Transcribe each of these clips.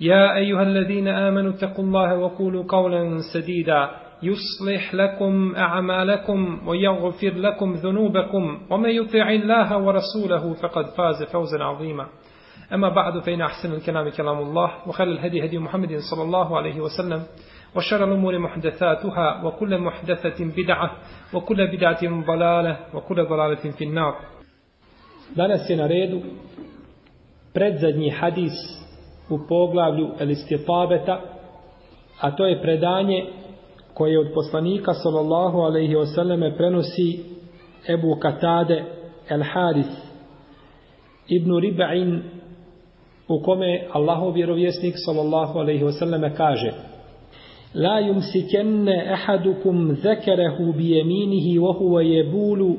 يا أيها الذين آمنوا اتقوا الله وقولوا قولا سديدا. يصلح لكم أعمالكم ويغفر لكم ذنوبكم. ومن يطع الله ورسوله فقد فاز فوزا عظيما. أما بعد فإن أحسن الكلام كلام الله وخير الهدي هدي محمد صلى الله عليه وسلم وشر الأمور محدثاتها وكل محدثة بدعة وكل بدعة ضلالة وكل ضلالة في النار. Danas je na redu hadis u poglavlju El Istitabeta, a to je predanje koje od poslanika sallallahu alaihi wasallame prenosi Ebu Katade El Haris ibn Riba'in u kome Allahov vjerovjesnik sallallahu alaihi wasallame kaže La yumsikenne ahadukum zekerahu bi jeminihi wa huwa jebulu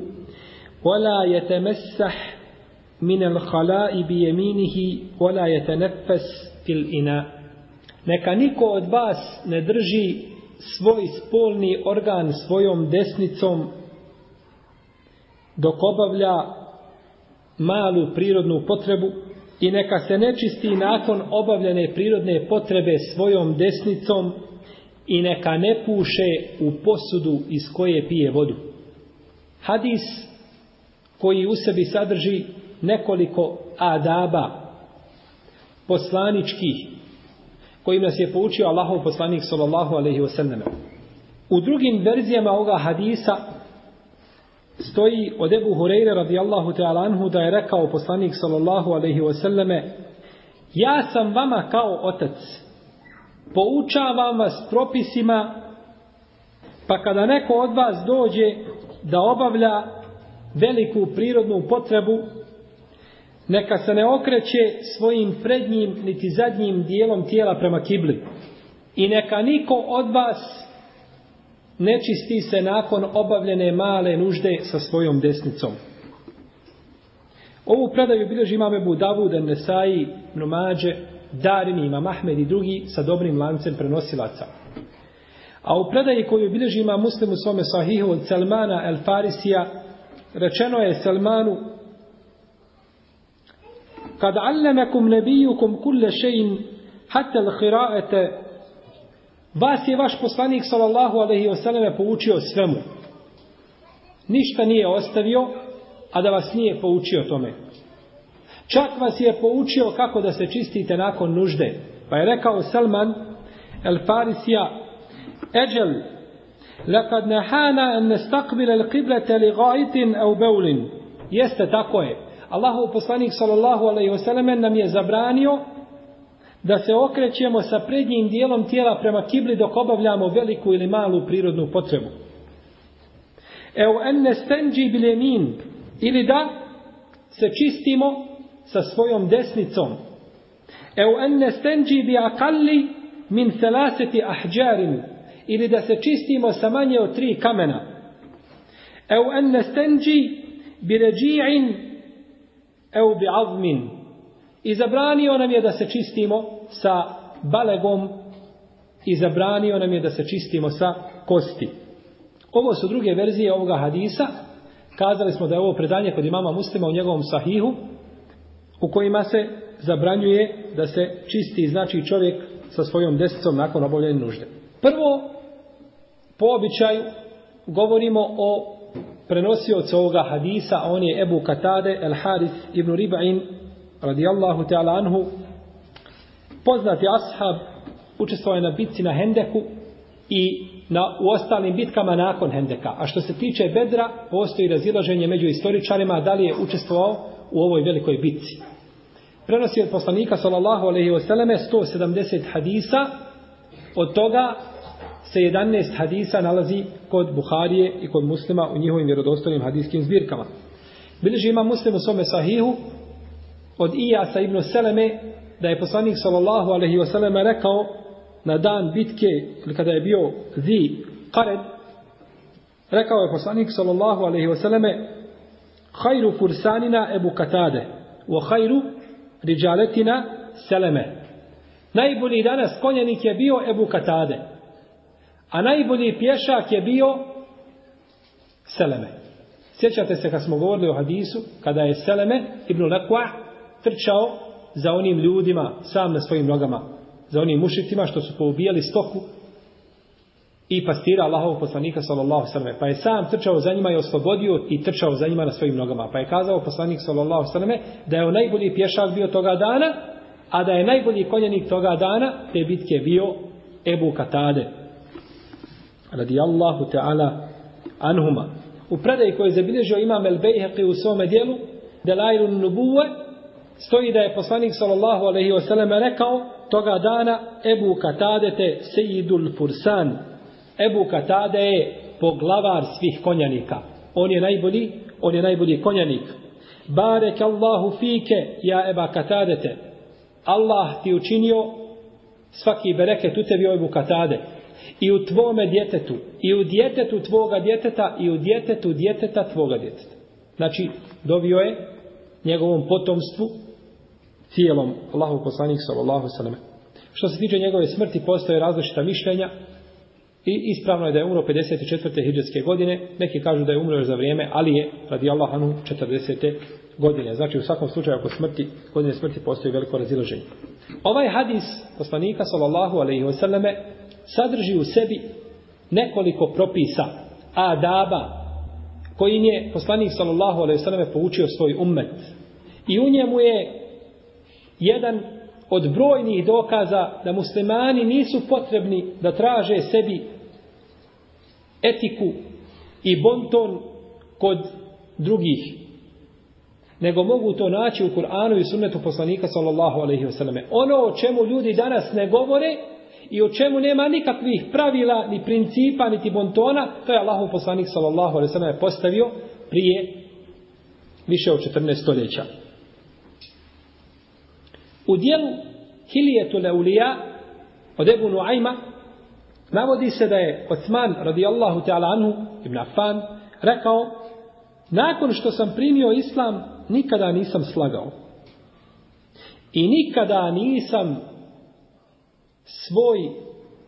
ولا يتمسح min al khala'i bi yaminihi wa la yatanaffas fil ina neka niko od vas ne drži svoj spolni organ svojom desnicom dok obavlja malu prirodnu potrebu i neka se ne čisti nakon obavljene prirodne potrebe svojom desnicom i neka ne puše u posudu iz koje pije vodu. Hadis koji u sebi sadrži nekoliko adaba poslaničkih kojim nas je poučio Allahov poslanik sallallahu alaihi wasallam. U drugim verzijama ovoga hadisa stoji od Ebu Hureyre radijallahu ta'ala anhu da je rekao poslanik sallallahu alaihi wasallam ja sam vama kao otac poučavam vas propisima pa kada neko od vas dođe da obavlja veliku prirodnu potrebu, neka se ne okreće svojim prednjim niti zadnjim dijelom tijela prema kibli. I neka niko od vas ne čisti se nakon obavljene male nužde sa svojom desnicom. Ovu predaju bilježi imam Ebu Davud, Nesai, Numađe, Darini, Imam Ahmed i drugi sa dobrim lancem prenosilaca. A u predaji koju bilježi ima muslim u svome sahihu od Salmana El Farisija, rečeno je Salmanu kad allamakum nabiyukum kulle še'in hatta al-qira'ata vas je vaš poslanik sallallahu alaihi ve selleme poučio svemu. Ništa nije ostavio a da vas nije poučio tome. Čak vas je poučio kako da se čistite nakon nužde. Pa je rekao Salman el-Farisija eđel lekad nahana en nestakbile l'kiblete li gaitin au beulin. Jeste tako je. Allahov poslanik sallallahu alejhi ve sellem nam je zabranio da se okrećemo sa prednjim dijelom tijela prema kibli dok obavljamo veliku ili malu prirodnu potrebu. Evo enne stenđi bilemin ili da se čistimo sa svojom desnicom. Evo enne stenđi bi akalli min selaseti ahđarin ili da se čistimo sa manje od tri kamena. Evo enne stenđi bi ređi'in Eu bi azmin. I zabranio nam je da se čistimo sa balegom i zabranio nam je da se čistimo sa kosti. Ovo su druge verzije ovoga hadisa. Kazali smo da je ovo predanje kod imama muslima u njegovom sahihu u kojima se zabranjuje da se čisti znači čovjek sa svojom desicom nakon obavljene nužde. Prvo, po običaju govorimo o prenosioca ovoga hadisa, a on je Ebu Katade el Harith ibn Riba'in radijallahu ta'ala anhu poznati ashab učestvao je na bitci na Hendeku i na, u ostalim bitkama nakon Hendeka. A što se tiče Bedra, postoji razilaženje među istoričarima da li je učestvovao u ovoj velikoj bitci. Prenosi od poslanika sallallahu alejhi ve selleme 170 hadisa, od toga se 11 hadisa nalazi kod Buharije i kod Muslima u njihovim vjerodostojnim hadijskim zbirkama. Bilježi ima Muslim u svome sahihu od Ijasa ibn Seleme da je poslanik sallallahu alejhi ve selleme rekao na dan bitke ili kada je bio zi kared rekao je poslanik sallallahu alejhi ve selleme khairu fursanina Ebu Katade wa hajru riđaletina Seleme najbolji danas konjenik je bio Ebu Katade a najbolji pješak je bio Seleme. Sjećate se kad smo govorili o hadisu kada je Seleme ibn Lekwa trčao za onim ljudima sam na svojim nogama za onim mušitima što su poubijali stoku i pastira Allahov poslanika sallallahu sallam. Pa je sam trčao za njima i oslobodio i trčao za njima na svojim nogama. Pa je kazao poslanik sallallahu sallam da je on najbolji pješak bio toga dana a da je najbolji konjenik toga dana te bitke bio Ebu Katade radi Allahu ta'ala anhuma. U predaji koji je zabilježio imam El Bejheqi u svome dijelu Delailun Nubuwe stoji da je poslanik sallallahu alaihi wasallam rekao toga dana Ebu Katade te Sejidul Fursan. Ebu Katade je poglavar svih konjanika. On je najbolji on je najbolji konjanik. Barek Allahu fike ja Eba Katadete Allah ti učinio svaki bereket u tebi o Ebu Katade i u tvome djetetu i u djetetu tvoga djeteta i u djetetu djeteta tvoga djeteta znači dovio je njegovom potomstvu cijelom Allahu poslanik sallallahu sallam. Što se tiče njegove smrti, postoje različita mišljenja i ispravno je da je umro 54. hijđarske godine. Neki kažu da je umro za vrijeme, ali je radi Allahanu 40. godine. Znači u svakom slučaju ako smrti, godine smrti postoji veliko razilaženje. Ovaj hadis poslanika sallallahu alaihi wasallame sadrži u sebi nekoliko propisa, adaba, kojim je poslanik sallallahu alaihi selleme poučio svoj ummet. I u njemu je jedan od brojnih dokaza da muslimani nisu potrebni da traže sebi etiku i bonton kod drugih nego mogu to naći u Kur'anu i sunnetu poslanika sallallahu alaihi wasallam. Ono o čemu ljudi danas ne govore i o čemu nema nikakvih pravila, ni principa, niti bontona, to je Allahu poslanik sallallahu alaihi je postavio prije više od 14 stoljeća. U dijelu Hilijetu Leulija od Ebu Nuajma navodi se da je Osman radijallahu ta'ala anhu ibn Affan rekao nakon što sam primio islam nikada nisam slagao i nikada nisam svoj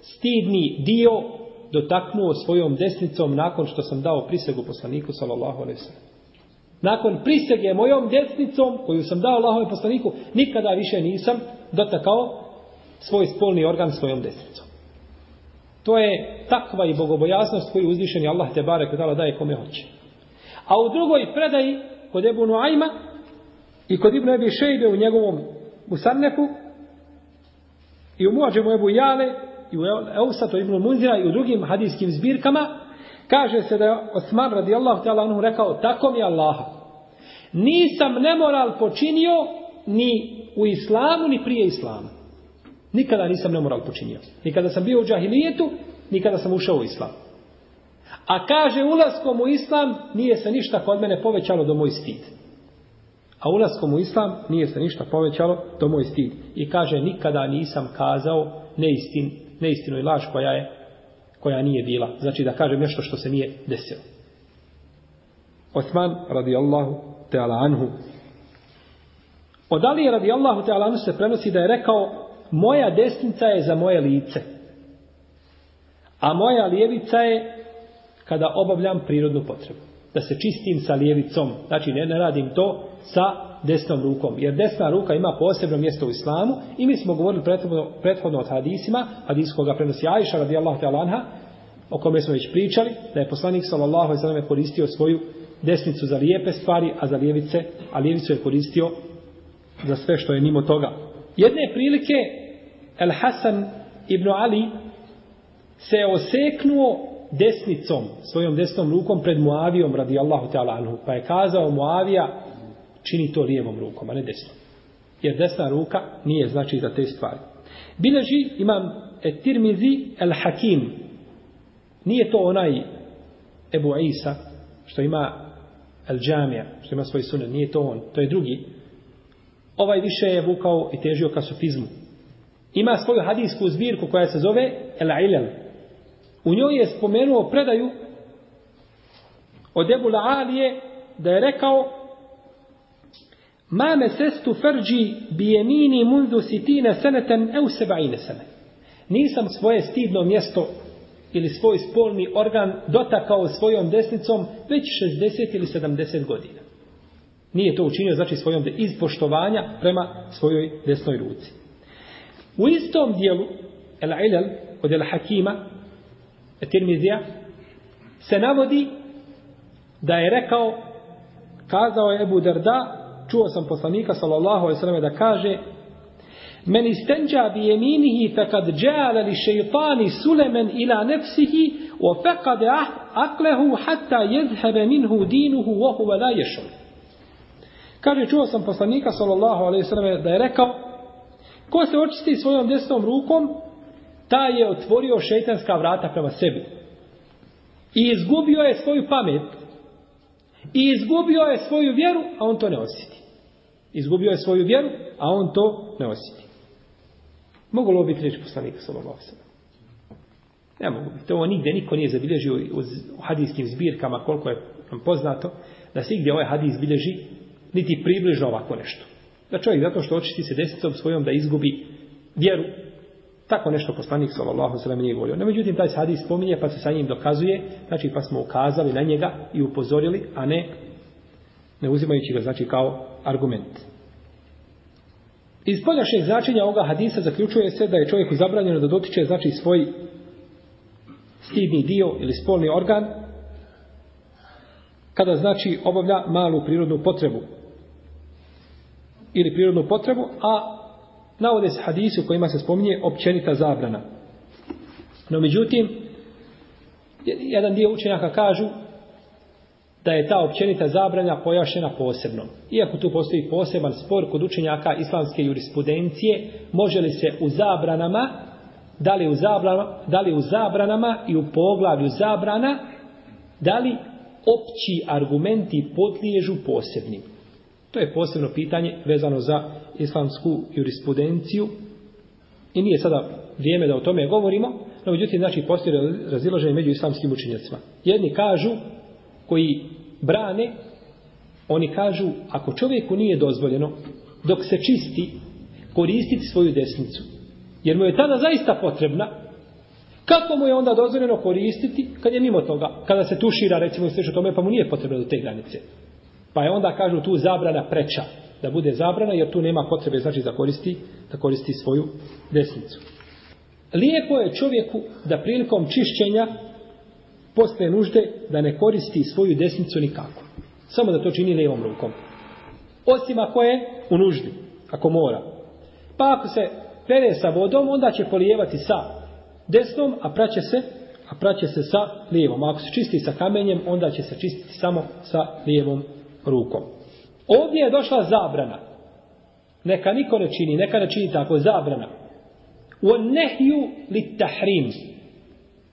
stidni dio dotaknuo svojom desnicom nakon što sam dao prisegu poslaniku sallallahu alejhi ve sellem. nakon prisege mojom desnicom koju sam dao Allahove poslaniku, nikada više nisam dotakao svoj spolni organ svojom desnicom. To je takva i bogobojasnost koju uzvišeni Allah te barek dala daje kome hoće. A u drugoj predaji kod Ebu Nuajma i kod Ibn Ebi Šejbe u njegovom Musannefu i u Muadžemu Ebu Jale i u Eusatu Ibn Munzira i u drugim hadijskim zbirkama Kaže se da je Osman radijallahu ta'ala anhu rekao, tako mi Allaha. Nisam nemoral počinio ni u islamu, ni prije islama. Nikada nisam nemoral počinio. Nikada sam bio u džahilijetu, nikada sam ušao u islam. A kaže, ulaskom u islam nije se ništa kod mene povećalo do moj stid. A ulaskom u islam nije se ništa povećalo to moj stid. I kaže, nikada nisam kazao neistin, neistinu i laž koja je koja nije bila. Znači da kažem nešto što se nije desilo. Osman radijallahu ta'ala anhu. Od Ali radijallahu ta'ala anhu se prenosi da je rekao moja desnica je za moje lice. A moja lijevica je kada obavljam prirodnu potrebu. Da se čistim sa lijevicom. Znači ne, ne radim to sa desnom rukom. Jer desna ruka ima posebno mjesto u islamu i mi smo govorili prethodno, prethodno od hadisima, hadis koga prenosi Ajša radijallahu ta'ala anha, o kome smo već pričali, da je poslanik sallallahu alejhi ve koristio svoju desnicu za lijepe stvari, a za lijevice, a lijevicu je koristio za sve što je mimo toga. Jedne prilike El Hasan ibn Ali se oseknuo desnicom, svojom desnom rukom pred Muavijom radijallahu ta'ala anhu. Pa je kazao Muavija, čini to lijevom rukom, a ne desnom. Jer desna ruka nije znači za te stvari. Bileži imam Tirmizi el Hakim. Nije to onaj Ebu Isa, što ima El Džamija, što ima svoj sunet. Nije to on, to je drugi. Ovaj više je vukao i težio ka sufizmu. Ima svoju hadijsku zbirku koja se zove El Ilel. U njoj je spomenuo predaju od Ebu La'alije da je rekao Ma me sestu frđi bijemini mundu sitine seneten eu sebaine sene. Nisam svoje stidno mjesto ili svoj spolni organ dotakao svojom desnicom već 60 ili 70 godina. Nije to učinio znači svojom de, iz poštovanja prema svojoj desnoj ruci. U istom dijelu El Ilal od El Hakima Tirmizija se navodi da je rekao kazao je Ebu Darda čuo sam poslanika sallallahu alejhi ve selleme da kaže Men istenđa bi yeminihi faqad džale li šeitani sulaman ila nafsihi wa faqad ah-, aqlahu hatta jezhebe minhu dinuhu wa huwa la yashur. Kaže čuo sam poslanika sallallahu alejhi ve selleme da je rekao ko se očisti svojom desnom rukom taj je otvorio šejtanska vrata prema sebi. I izgubio je svoju pamet. I izgubio je svoju vjeru, a on to ne osjeti. Izgubio je svoju vjeru, a on to ne osjeti. Mogu li ovo biti reći poslanika sallallahu sallam? Ne mogu biti. Ovo nigde niko nije zabilježio u hadijskim zbirkama koliko je nam poznato da se igdje ovaj hadijs bilježi niti približno ovako nešto. Da čovjek zato što očisti se desnicom svojom da izgubi vjeru, tako nešto poslanik sallallahu alejhi nije govorio. No međutim taj hadis spominje pa se sa njim dokazuje, znači pa smo ukazali na njega i upozorili, a ne ne uzimajući ga znači kao argument. Iz poljašnjeg značenja ovoga hadisa zaključuje se da je čovjeku zabranjeno da dotiče znači svoj stidni dio ili spolni organ kada znači obavlja malu prirodnu potrebu ili prirodnu potrebu, a navode se hadisi u kojima se spominje općenita zabrana. No međutim, jedan dio učenjaka kažu da je ta općenita zabranja pojašena posebno. Iako tu postoji poseban spor kod učenjaka islamske jurisprudencije, može li se u zabranama, da li u zabranama, da li u zabranama i u poglavlju zabrana, da li opći argumenti podliježu posebnim. To je posebno pitanje vezano za islamsku jurisprudenciju i nije sada vrijeme da o tome govorimo, no međutim znači postoji razilaženje među islamskim učenjacima. Jedni kažu koji brane, oni kažu, ako čovjeku nije dozvoljeno, dok se čisti, koristiti svoju desnicu, jer mu je tada zaista potrebna, kako mu je onda dozvoljeno koristiti kad je mimo toga, kada se tušira, recimo i sveče tome, pa mu nije potrebno do te granice. Pa je onda, kažu, tu zabrana preča, da bude zabrana, jer tu nema potrebe, znači, da koristi, da koristi svoju desnicu. Lijepo je čovjeku da prilikom čišćenja posle nužde da ne koristi svoju desnicu nikako. Samo da to čini lijevom rukom. Osim ako je u nuždi, ako mora. Pa ako se pere sa vodom, onda će polijevati sa desnom, a praće se, a praće se sa lijevom. A ako se čisti sa kamenjem, onda će se čistiti samo sa lijevom rukom. Ovdje je došla zabrana. Neka niko ne čini, neka ne čini tako, zabrana. U nehju li tahrim.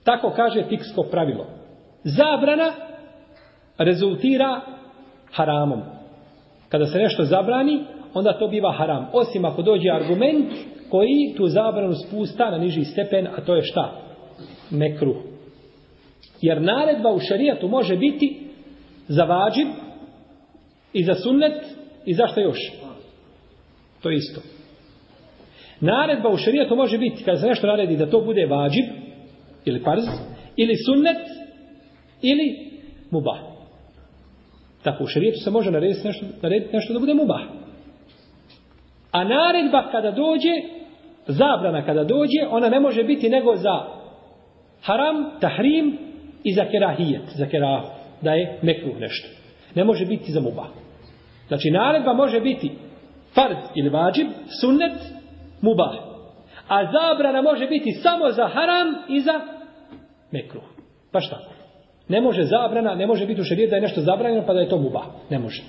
Tako kaže fiksko pravilo. Zabrana rezultira haramom. Kada se nešto zabrani, onda to biva haram. Osim ako dođe argument koji tu zabranu spusta na niži stepen, a to je šta? Mekruh. Jer naredba u šarijatu može biti za vađib i za sunnet i za što još? To je isto. Naredba u šarijatu može biti, kada se nešto naredi da to bude vađib, ili parz, ili sunnet, ili mubah. Tako u šarijetu se može narediti nešto, narediti nešto da bude mubah. A naredba kada dođe, zabrana kada dođe, ona ne može biti nego za haram, tahrim i za kerahijet, za kerahu, da je mekruh nešto. Ne može biti za mubah. Znači naredba može biti fard ili vađib, sunnet, mubah. A zabrana može biti samo za haram i za mekruh. Baš tako. Ne može zabrana, ne može biti u šarijetu da je nešto zabranjeno pa da je to mubah. Ne može.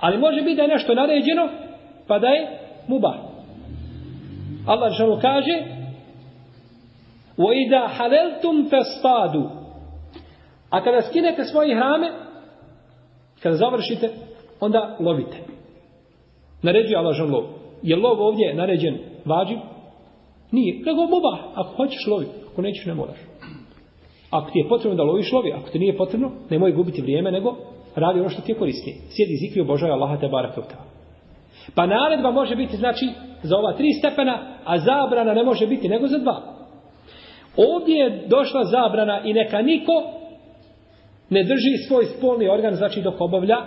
Ali može biti da je nešto naređeno pa da je mubah. Allah želo kaže وَإِذَا حَلَلْتُمْ فَاسْفَادُ A kada skinete svoje hrame, kada završite, onda lovite. Naređuje Allah želo lov. Je lov ovdje naređen vađiv? Nije. Nego mubah. Ako hoćeš lovi, ako nećeš ne moraš. Ako ti je potrebno da loviš, lovi. Ako ti nije potrebno, nemoj gubiti vrijeme, nego radi ono što ti je korisnije. Sjedi zikri obožaj Allaha te barak Pa naredba može biti, znači, za ova tri stepena, a zabrana ne može biti nego za dva. Ovdje je došla zabrana i neka niko ne drži svoj spolni organ, znači dok obavlja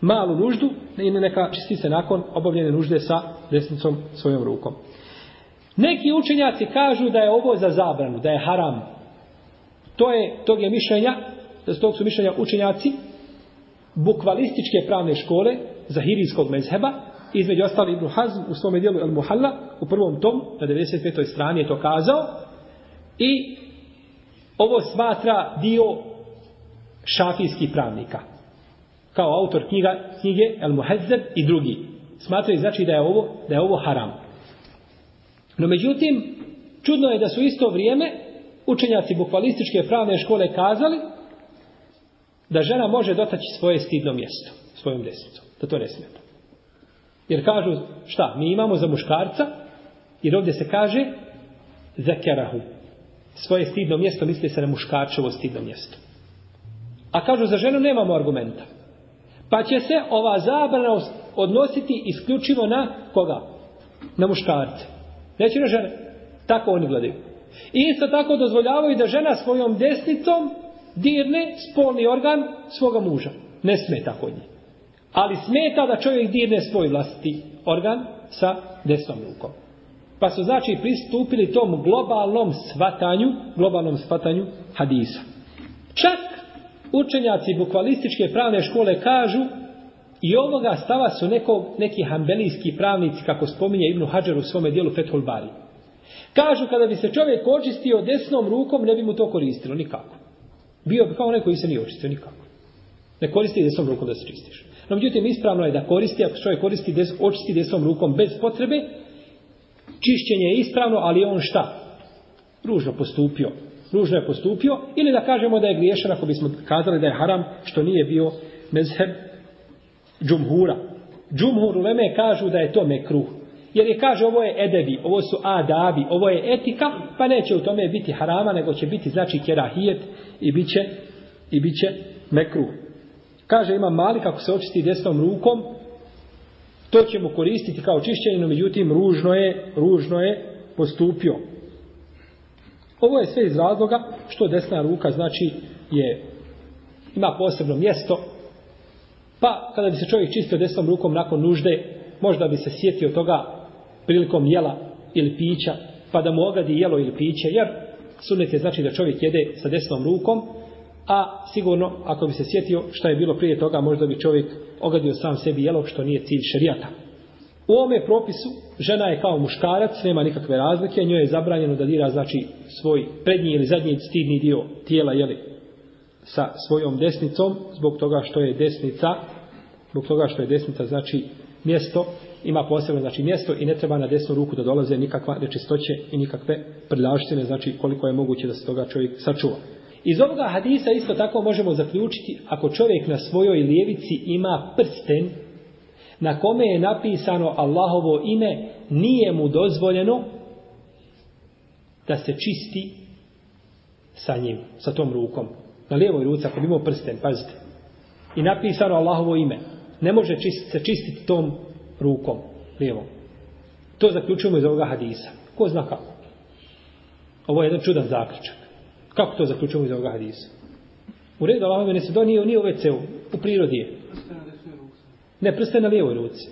malu nuždu i neka čisti se nakon obavljene nužde sa desnicom svojom rukom. Neki učenjaci kažu da je ovo za zabranu, da je haram. To je, tog je mišljenja, da tog su mišljenja učenjaci bukvalističke pravne škole zahirijskog mezheba, između ostali Ibn Hazm u svome dijelu El Muhalla, u prvom tom, na 95. strani je to kazao, i ovo smatra dio šafijskih pravnika, kao autor knjiga, knjige El Muhezzeb i drugi. Smatraju znači da je ovo, da je ovo haram. No međutim, čudno je da su isto vrijeme učenjaci bukvalističke pravne škole kazali da žena može dotaći svoje stidno mjesto svojom desnicom. Da to ne smeta. Jer kažu, šta, mi imamo za muškarca, jer ovdje se kaže zekerahu. Svoje stidno mjesto misli se na muškarčevo stidno mjesto. A kažu, za ženu nemamo argumenta. Pa će se ova zabrana odnositi isključivo na koga? Na muškarce. Neće na žene. Tako oni gledaju. I isto tako dozvoljavaju da žena svojom desnicom dirne spolni organ svoga muža. Ne smeta kod nje. Ali smeta da čovjek dirne svoj vlastiti organ sa desnom rukom. Pa su znači pristupili tom globalnom svatanju, globalnom svatanju hadisa. Čak učenjaci bukvalističke pravne škole kažu i ovoga stava su neko, neki hambelijski pravnici, kako spominje Ibnu Hadžar u svome dijelu Fethul Bari. Kažu kada bi se čovjek očistio desnom rukom, ne bi mu to koristilo nikako. Bio bi kao onaj koji se nije očistio nikako. Ne koristi desnom rukom da se čistiš. No, međutim, ispravno je da koristi, ako čovjek koristi des, očisti desnom rukom bez potrebe, čišćenje je ispravno, ali on šta? Ružno postupio. Ružno je postupio, ili da kažemo da je griješan, ako bismo kazali da je haram, što nije bio mezheb džumhura. Džumhur u Leme kažu da je to mekruh. Jer je kaže ovo je edebi, ovo su adabi, ovo je etika, pa neće u tome biti harama, nego će biti znači kerahijet i bit će, i bit će mekruh. Kaže ima mali kako se očisti desnom rukom, to će mu koristiti kao čišćenje, no međutim ružno je, ružno je postupio. Ovo je sve iz razloga što desna ruka znači je ima posebno mjesto pa kada bi se čovjek čistio desnom rukom nakon nužde možda bi se sjetio toga prilikom jela ili pića pa da mu ogadi jelo ili piće jer sunet je znači da čovjek jede sa desnom rukom a sigurno ako bi se sjetio šta je bilo prije toga možda bi čovjek ogadio sam sebi jelo što nije cilj šerijata. U ovome propisu žena je kao muškarac, nema nikakve razlike, njoj je zabranjeno da dira znači svoj prednji ili zadnji stidni dio tijela jeli, sa svojom desnicom zbog toga što je desnica zbog toga što je desnica znači mjesto ima posebno znači mjesto i ne treba na desnu ruku da dolaze nikakva nečistoće i nikakve prljavštine znači koliko je moguće da se toga čovjek sačuva. Iz ovoga hadisa isto tako možemo zaključiti ako čovjek na svojoj lijevici ima prsten na kome je napisano Allahovo ime nije mu dozvoljeno da se čisti sa njim, sa tom rukom. Na lijevoj ruci ako bi imao prsten, pazite. I napisano Allahovo ime. Ne može čist, se čistiti tom rukom, lijevom. To zaključujemo iz ovoga hadisa. Ko zna kako? Ovo je jedan čudan zaključak. Kako to zaključujemo iz ovoga hadisa? U redu, Allah ne se donio, nije, nije u WC-u, u prirodi je. Ne, prste na lijevoj ruci.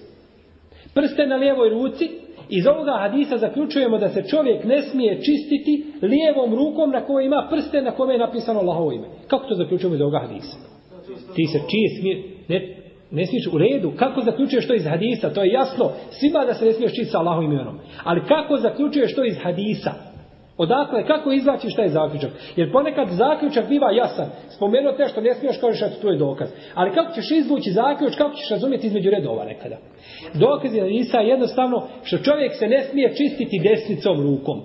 Prste na lijevoj ruci, iz ovoga hadisa zaključujemo da se čovjek ne smije čistiti lijevom rukom na kojoj ima prste na kome je napisano Allahovo ime. Kako to zaključujemo iz ovoga hadisa? Ti se čije smije, ne, ne smiješ u redu. Kako zaključuješ to iz hadisa? To je jasno. Svima da se ne smiješ čiti sa Allahovim imenom. Ali kako zaključuješ to iz hadisa? Odakle, kako izvlačiš taj je zaključak? Jer ponekad zaključak biva jasan. Spomenuo te što ne smiješ kažeš, eto, tu je dokaz. Ali kako ćeš izvući zaključ, kako ćeš razumjeti između redova nekada? Dokaz je Isa jednostavno što čovjek se ne smije čistiti desnicom rukom.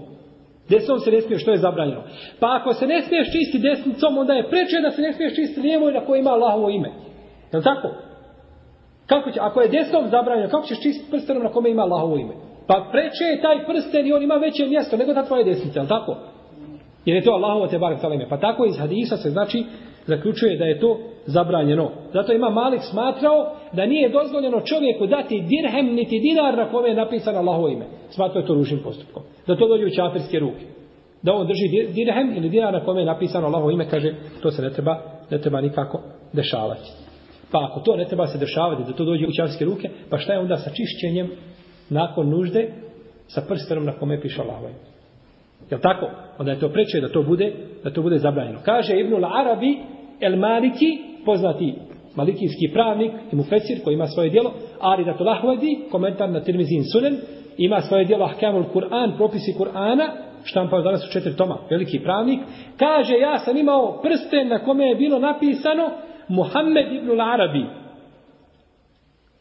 Desnom se ne smije što je zabranjeno. Pa ako se ne smiješ čistiti desnicom, onda je preče da se ne smiješ čistiti lijevoj na koje ima Allahovo ime. Je tako? Kako će, ako je desnom zabranjeno, kako ćeš čistiti prstenom na kome ima Allahovo ime? Pa preče je taj prsten i on ima veće mjesto nego ta tvoja desnica, je tako? Jer je to Allahovo te barek ime. Pa tako iz hadisa se znači zaključuje da je to zabranjeno. Zato ima Malik smatrao da nije dozvoljeno čovjeku dati dirhem niti dinar na kome je napisano Allahovo ime. Smatrao je to ružnim postupkom. Da to dođe u čafirske ruke. Da on drži dirhem ili dinar na kome je napisano Allahovo ime, kaže, to se ne treba, ne treba nikako dešavati. Pa ako to ne treba se dešavati, da to dođe u čavske ruke, pa šta je onda sa čišćenjem nakon nužde sa prstenom na kome piše Allahovo ime? Jel tako? Onda je to preče da to bude, da to bude zabranjeno. Kaže Ibnul Arabi, El Maliki, poznati malikijski pravnik i mufesir koji ima svoje dijelo, Ari Datulahvadi, komentar na Tirmizin Sunen, ima svoje dijelo Ahkamul Kur'an, propisi Kur'ana, štampao danas u četiri toma, veliki pravnik, kaže ja sam imao prsten na kome je bilo napisano Muhammed ibn Arabi.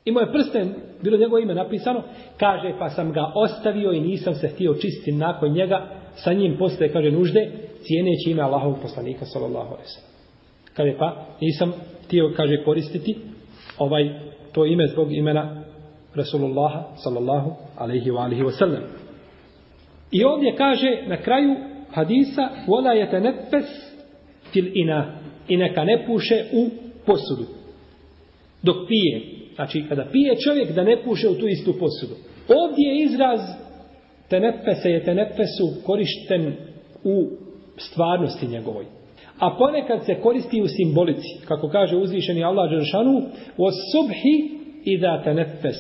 Imao je prsten, bilo njegovo ime napisano, kaže pa sam ga ostavio i nisam se htio čistiti nakon njega, sa njim postoje, kaže, nužde, cijeneći ime Allahovog poslanika, sallallahu alaihi sallam. Kaže, pa, nisam htio, kaže, koristiti ovaj, to ime zbog imena Rasulullaha, sallallahu alaihi wa alihi wa sallam. I ovdje kaže, na kraju hadisa, vola je te til ina, i neka ne puše u posudu. Dok pije, znači, kada pije čovjek, da ne puše u tu istu posudu. Ovdje je izraz tenepese je tenepesu korišten u stvarnosti njegovoj. A ponekad se koristi u simbolici, kako kaže uzvišeni Allah Đeršanu, o subhi i da tenepes.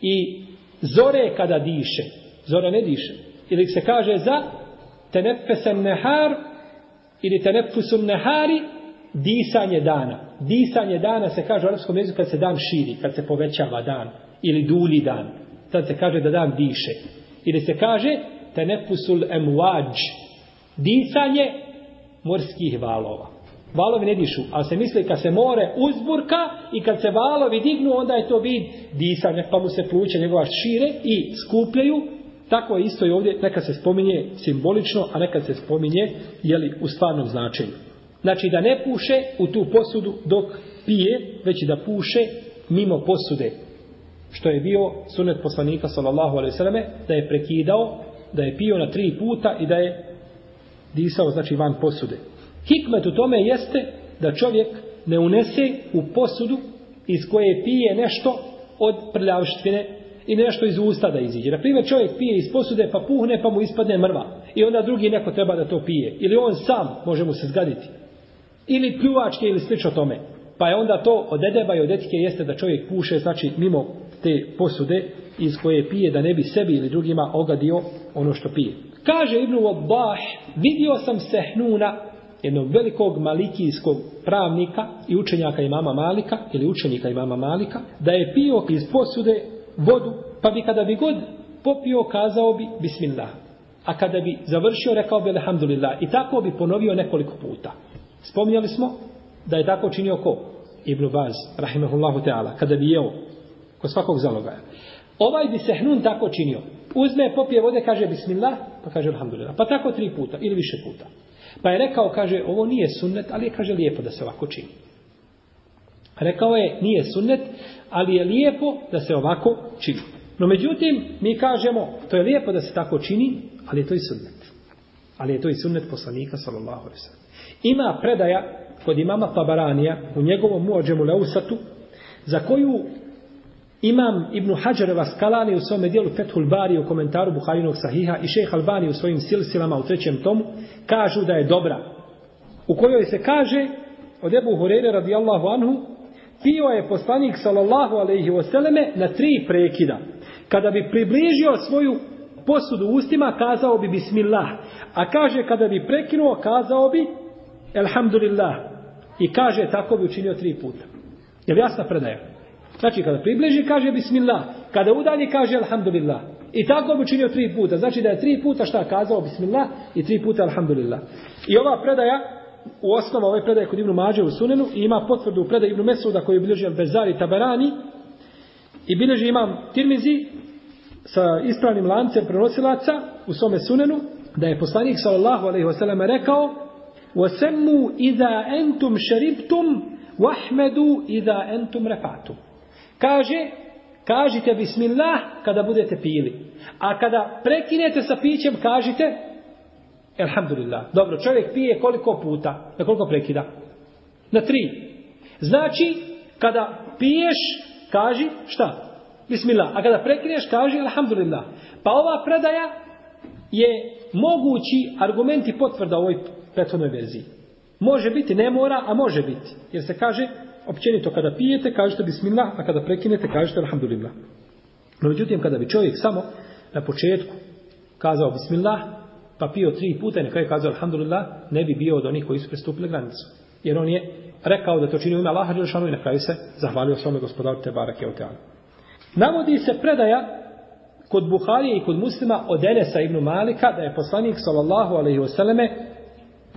I zore kada diše. Zora ne diše. Ili se kaže za tenefesem nehar ili tenefusum nehari disanje dana. Disanje dana se kaže u arabskom jeziku kad se dan širi, kad se povećava dan ili dulji dan. Tad se kaže da dan diše. Ili se kaže tenefusul emuađ. Disanje morskih valova. Valovi ne dišu, ali se misli kad se more uzburka i kad se valovi dignu, onda je to vid disanja, pa mu se pluće njegova šire i skupljaju. Tako je isto i ovdje, neka se spominje simbolično, a neka se spominje jeli, u stvarnom značenju. Znači da ne puše u tu posudu dok pije, već da puše mimo posude što je bio sunet poslanika sallallahu alejhi ve selleme da je prekidao da je pio na tri puta i da je disao znači van posude hikmet u tome jeste da čovjek ne unese u posudu iz koje pije nešto od prljavštine i nešto iz usta da iziđe. Na primjer, čovjek pije iz posude pa puhne pa mu ispadne mrva. I onda drugi neko treba da to pije. Ili on sam može mu se zgaditi. Ili pljuvačke ili slično tome. Pa je onda to od edeba i od etike jeste da čovjek puše, znači mimo te posude iz koje pije da ne bi sebi ili drugima ogadio ono što pije. Kaže Ibnu Wabbah, vidio sam Sehnuna, jednog velikog malikijskog pravnika i učenjaka imama Malika, ili učenika imama Malika, da je pio iz posude vodu, pa bi kada bi god popio, kazao bi Bismillah. A kada bi završio, rekao bi Alhamdulillah. I tako bi ponovio nekoliko puta. Spominjali smo da je tako činio ko? Ibn Baz, rahimahullahu ta'ala, kada bi jeo kod svakog zalogaja. Ovaj bi sehnun tako činio. Uzme, popije vode, kaže bismillah, pa kaže alhamdulillah. Pa tako tri puta ili više puta. Pa je rekao, kaže, ovo nije sunnet, ali je, kaže, lijepo da se ovako čini. Rekao je, nije sunnet, ali je lijepo da se ovako čini. No međutim, mi kažemo, to je lijepo da se tako čini, ali je to i sunnet. Ali je to i sunnet poslanika, sallallahu alaihi sallam. Ima predaja kod imama Tabaranija u njegovom muođemu Leusatu, za koju Imam Ibn Hajar Skalani u svome dijelu Fethul Bari u komentaru Buharinog sahiha i šejh Albani u svojim silsilama u trećem tomu kažu da je dobra. U kojoj se kaže od Ebu Hureyre radijallahu anhu pio je poslanik sallallahu alejhi ve selleme na tri prekida. Kada bi približio svoju posudu ustima kazao bi bismillah. A kaže kada bi prekinuo kazao bi elhamdulillah. I kaže tako bi učinio tri puta. Je li jasna predaja? Znači, kada približi, kaže bismillah. Kada udalji, kaže alhamdulillah. I tako bi učinio tri puta. Znači da je tri puta šta kazao bismillah i tri puta alhamdulillah. I ova predaja, u osnovu ove predaje kod Ibnu Mađe u Sunenu i ima potvrdu u predaju Ibnu Mesuda koji je Al-Bezari Tabarani i bilježi imam Tirmizi sa ispravnim lancem prenosilaca u svome Sunenu da je poslanik sallallahu alaihi wasallam rekao وَسَمُّوا إِذَا أَنْتُمْ شَرِبْتُمْ وَحْمَدُوا إِذَا أَنْتُمْ رَفَاتُمْ Kaže, kažite Bismillah kada budete pili. A kada prekinete sa pićem, kažite Alhamdulillah. Dobro, čovjek pije koliko puta? Na koliko prekida? Na tri. Znači, kada piješ, kaži šta? Bismillah. A kada prekineš, kaži Alhamdulillah. Pa ova predaja je mogući argumenti potvrda u ovoj prethodnoj verziji. Može biti, ne mora, a može biti. Jer se kaže, općenito kada pijete, kažete bismillah, a kada prekinete, kažete alhamdulillah. No, međutim, kada bi čovjek samo na početku kazao bismillah, pa pio tri puta i na kraju kazao alhamdulillah, ne bi bio od onih koji su prestupili granicu. Jer on je rekao da to čini u ime Allaha Đelšanu i na kraju se zahvalio svome gospodaru Tebara Keoteanu. Navodi se predaja kod Buharije i kod muslima od Enesa ibn Malika da je poslanik sallallahu alaihi wasallame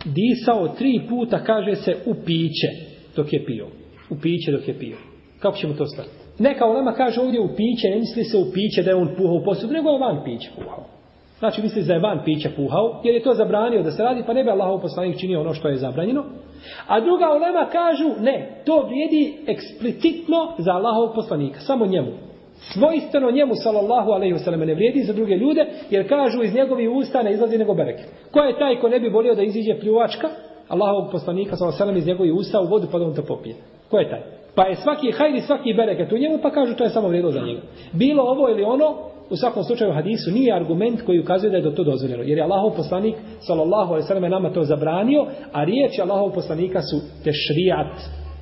disao tri puta, kaže se, u piće dok je pio. U piće dok je pio. Kako ćemo to staviti? Neka ulema kaže ovdje u piće, ne misli se u piće da je on puhao u posudu, nego je van piće puhao. Znači misli da je van pića puhao, jer je to zabranio da se radi, pa ne bi Allahov poslanik činio ono što je zabranjeno. A druga ulema kažu, ne, to vrijedi eksplicitno za Allahov poslanika, samo njemu. Svojstveno njemu, sallallahu alaihi wasallam, ne vrijedi za druge ljude, jer kažu iz njegovih usta ne izlazi nego bereke. Ko je taj ko ne bi volio da iziđe pljuvačka Allahovog poslanika, sallallahu alaihi wasallam, iz njegovih usta u vodu pa da on to popije? Ko je taj? Pa je svaki hajdi, svaki bereket u njemu, pa kažu to je samo vrijedilo za njega. Bilo ovo ili ono, u svakom slučaju hadisu nije argument koji ukazuje da je do to dozvoljeno. Jer je Allahov poslanik, sallallahu alaihi sallam, nama to zabranio, a riječi Allahov poslanika su tešrijat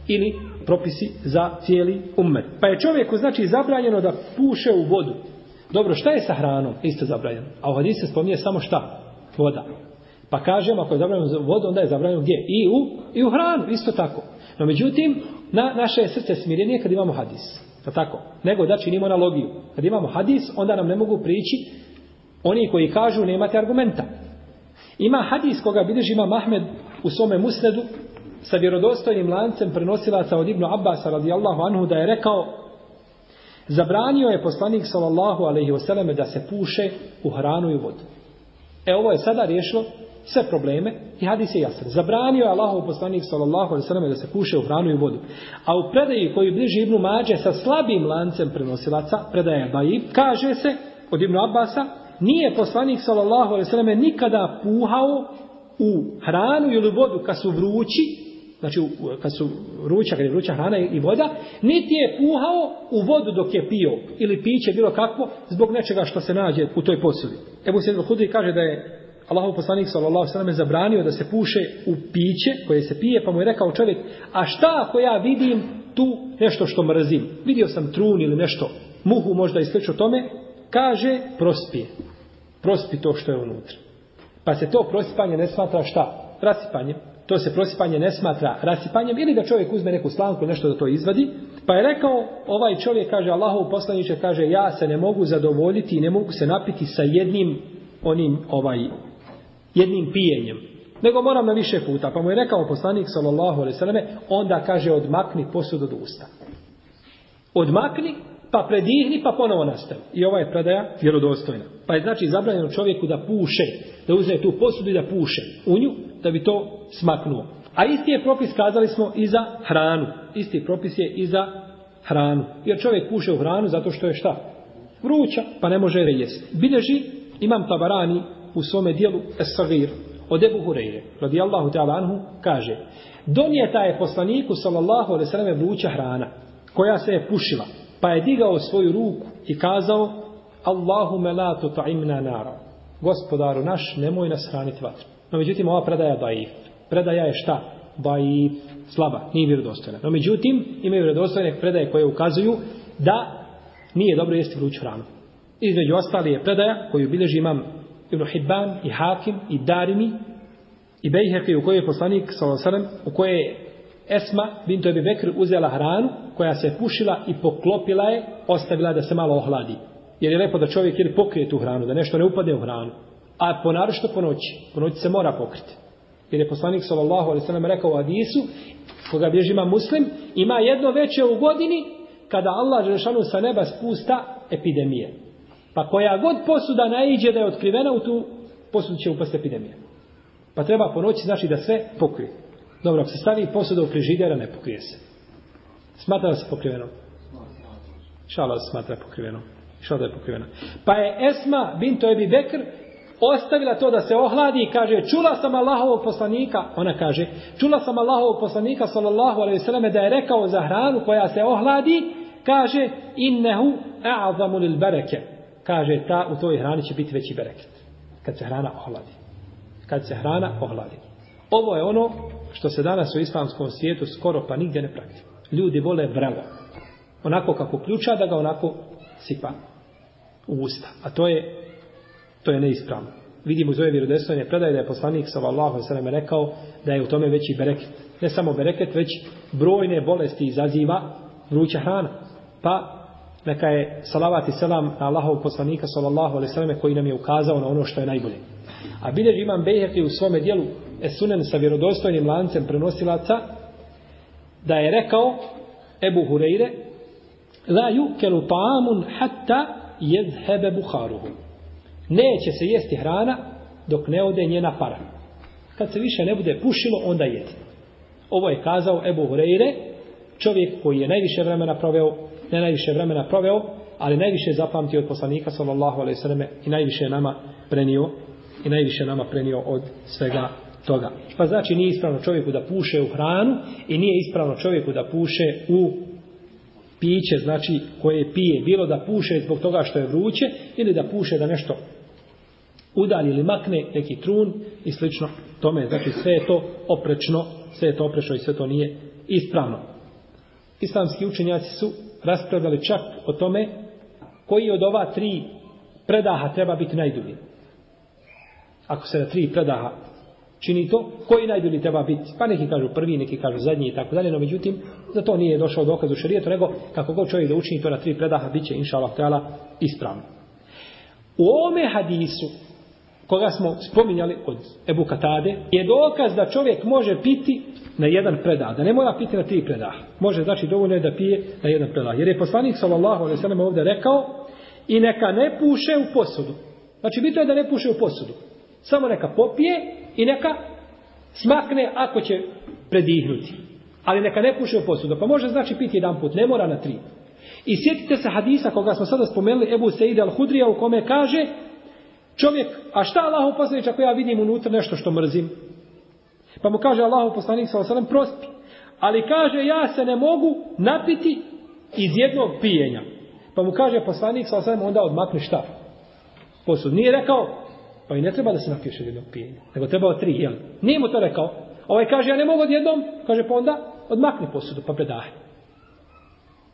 ili propisi za cijeli ummet. Pa je čovjeku znači zabranjeno da puše u vodu. Dobro, šta je sa hranom? Isto zabranjeno. A u hadisu se spominje samo šta? Voda. Pa kažemo, ako je zabranjeno za vodu, onda je zabranjeno gdje? I u, i u hranu, isto tako. No međutim, na, naše je srce smirenije kad imamo hadis. Pa tako. Nego da činimo analogiju. Kad imamo hadis, onda nam ne mogu prići oni koji kažu nemate argumenta. Ima hadis koga bilježi ima Mahmed u svome musnedu sa vjerodostojnim lancem prenosilaca od Ibnu Abbasa radijallahu anhu da je rekao zabranio je poslanik sallallahu alaihi wasallam da se puše u hranu i vodu. E ovo je sada riješilo sve probleme i hadis je jasan. Zabranio je Allahov poslanik sallallahu alejhi ve sellem da se puše u hranu i vodu. A u predaji koju bliži Ibnu Mađe sa slabim lancem prenosilaca, predaje Baib, kaže se od Ibnu Abasa, nije poslanik sallallahu alejhi ve selleme nikada puhao u hranu ili vodu kad su vrući, znači kad su vruća, kad je vruća hrana i voda, niti je puhao u vodu dok je pio ili piće bilo kakvo zbog nečega što se nađe u toj posudi. Ebu Sjedil Hudri kaže da je Allahov poslanik sallallahu alejhi ve sellem zabranio da se puše u piće koje se pije, pa mu je rekao čovjek: "A šta ako ja vidim tu nešto što mrzim? Vidio sam trun ili nešto, muhu možda i slično tome?" Kaže: "Prospi. Prospi to što je unutra." Pa se to prosipanje ne smatra šta? Rasipanje. To se prosipanje ne smatra rasipanjem ili da čovjek uzme neku slanku nešto da to izvadi. Pa je rekao, ovaj čovjek kaže, Allahov poslaniče kaže, ja se ne mogu zadovoljiti i ne mogu se napiti sa jednim onim ovaj jednim pijenjem. Nego moram na više puta. Pa mu je rekao poslanik sallallahu alejhi ve selleme, onda kaže odmakni posud od usta. Odmakni, pa predihni, pa ponovo nastavi. I ova je predaja vjerodostojna. Pa je znači zabranjeno čovjeku da puše, da uzme tu posudu i da puše u nju, da bi to smaknuo. A isti je propis, kazali smo, i za hranu. Isti propis je i za hranu. Jer čovjek puše u hranu zato što je šta? Vruća, pa ne može jesti. Bileži imam tabarani u svome dijelu Es-Sagir od Ebu Hureyre, radijallahu ta'ala anhu, kaže Donijeta je poslaniku, sallallahu alaihi sallam, vruća hrana, koja se je pušila, pa je digao svoju ruku i kazao Allahume la tuta'imna nara. Gospodaru naš, nemoj nas hraniti vatru. No, međutim, ova predaja daif. Predaja je šta? Daif, slaba, nije vjerodostojna. No, međutim, imaju vjerodostojne predaje koje ukazuju da nije dobro jesti vruću hranu. Između ostali je predaja koju bilježi imam Ibn Hibban i Hakim i Darimi i Bejheqi u kojoj je poslanik sallam, u kojoj je Esma bintu Ebi Bekr uzela hranu koja se pušila i poklopila je, ostavila da se malo ohladi. Jer je lepo da čovjek ili pokrije tu hranu, da nešto ne upadne u hranu. A ponarošto po noći. Po noći se mora pokriti. Jer je poslanik sallallahu alejhi ve sellem rekao u hadisu koga bježi ima muslim, ima jedno veće u godini kada Allah Žešanu sa neba spusta epidemije. Pa koja god posuda naiđe da je otkrivena u tu posudu će upast epidemija. Pa treba po noći znači da sve pokrije. Dobro, ako se stavi posuda u frižidera, ne pokrije se. Smatra da se pokriveno? Šala se smatra pokriveno. Šala da je pokriveno. Pa je Esma, binto Ebi Bekr, ostavila to da se ohladi i kaže čula sam Allahovog poslanika ona kaže čula sam Allahovog poslanika sallallahu alejhi ve selleme da je rekao za hranu koja se ohladi kaže innehu a'zamu lil bareke kaže ta u toj hrani će biti veći bereket kad se hrana ohladi kad se hrana ohladi ovo je ono što se danas u islamskom svijetu skoro pa nigdje ne praktikuje ljudi vole vrelo onako kako ključa da ga onako sipa u usta a to je to je neispravno. Vidimo iz ove vjerodostojne predaje da je poslanik sallallahu alejhi ve sellem rekao da je u tome veći bereket. Ne samo bereket, već brojne bolesti izaziva vruća hrana. Pa neka je salavat i selam na Allahov poslanika sallallahu alejhi ve selleme koji nam je ukazao na ono što je najbolje. A bilježi imam Bejheqi u svome dijelu Esunen sa vjerodostojnim lancem prenosilaca da je rekao Ebu Hureyre La yukelu ta'amun hatta jezhebe buharuhu Neće se jesti hrana dok ne ode njena para. Kad se više ne bude pušilo, onda jedi. Ovo je kazao Ebu Hureyre, čovjek koji je najviše vremena proveo, ne najviše vremena proveo, ali najviše zapamtio od poslanika sallallahu alejhi ve selleme i najviše nama prenio i najviše nama prenio od svega toga. Pa znači nije ispravno čovjeku da puše u hranu i nije ispravno čovjeku da puše u piće, znači koje pije, bilo da puše zbog toga što je vruće ili da puše da nešto udalji ili makne neki trun i slično tome. Znači sve je to oprečno, sve je to oprečno i sve to nije ispravno. Islamski učenjaci su raspravljali čak o tome koji od ova tri predaha treba biti najdulji. Ako se na tri predaha čini to, koji najdulji treba biti? Pa neki kažu prvi, neki kažu zadnji i tako dalje, no međutim, za to nije došao dokaz u šarijetu, nego kako god čovjek da učini to na tri predaha, bit će, inša Allah, ispravno. U ome hadisu koga smo spominjali od Ebu Katade, je dokaz da čovjek može piti na jedan predah, da ne mora piti na tri predah. Može, znači, dovoljno je da pije na jedan predah. Jer je poslanik, sallallahu alaihi sallam, ovdje rekao, i neka ne puše u posudu. Znači, bitno je da ne puše u posudu. Samo neka popije i neka smakne ako će predihnuti. Ali neka ne puše u posudu. Pa može, znači, piti jedan put, ne mora na tri. I sjetite se hadisa koga smo sada spomenuli, Ebu Seide al-Hudrija, u kome kaže, Čovjek, a šta Allahu poslanič ako ja vidim unutra nešto što mrzim? Pa mu kaže Allahu poslanik sa osadom, prospi. Ali kaže, ja se ne mogu napiti iz jednog pijenja. Pa mu kaže poslanik sa osadom, onda odmakne šta? Posud. Nije rekao, pa i ne treba da se napiješ iz jednog pijenja. Nego trebao od tri, jel? Nije mu to rekao. Ovaj kaže, ja ne mogu odjednom. Kaže, pa onda odmakne posudu, pa predaje.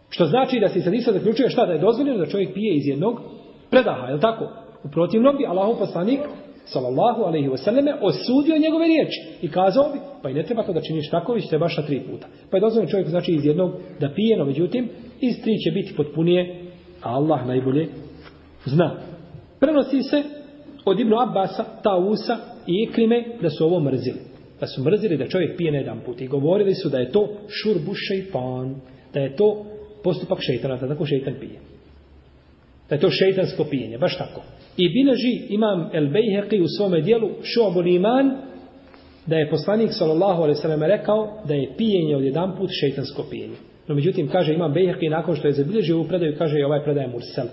Što znači da se sad isa zaključuje šta? Da je dozvoljeno da čovjek pije iz jednog predaha, je li tako? U protivnom bi Allahov poslanik sallallahu alejhi ve selleme osudio njegove riječi i kazao bi pa i ne treba to da činiš tako već trebaš na tri puta. Pa je dozvoljeno čovjek znači iz jednog da pije, no međutim iz tri će biti potpunije, a Allah najbolje zna. Prenosi se od Ibnu Abbasa, Tausa i Ikrime da su ovo mrzili. Da su mrzili da čovjek pije na jedan put. I govorili su da je to šurbu šeitan. Da je to postupak šeitana. Da tako šeitan pije. Da je to šeitansko pijenje. Baš tako. I bileži imam El Bejheqi u svome dijelu Šobul Iman da je poslanik sallallahu alejhi ve sellem rekao da je pijenje od jedan put šejtansko pijenje. No međutim kaže imam Bejheqi nakon što je zabilježio ovu predaju kaže i ovaj predaj mursel.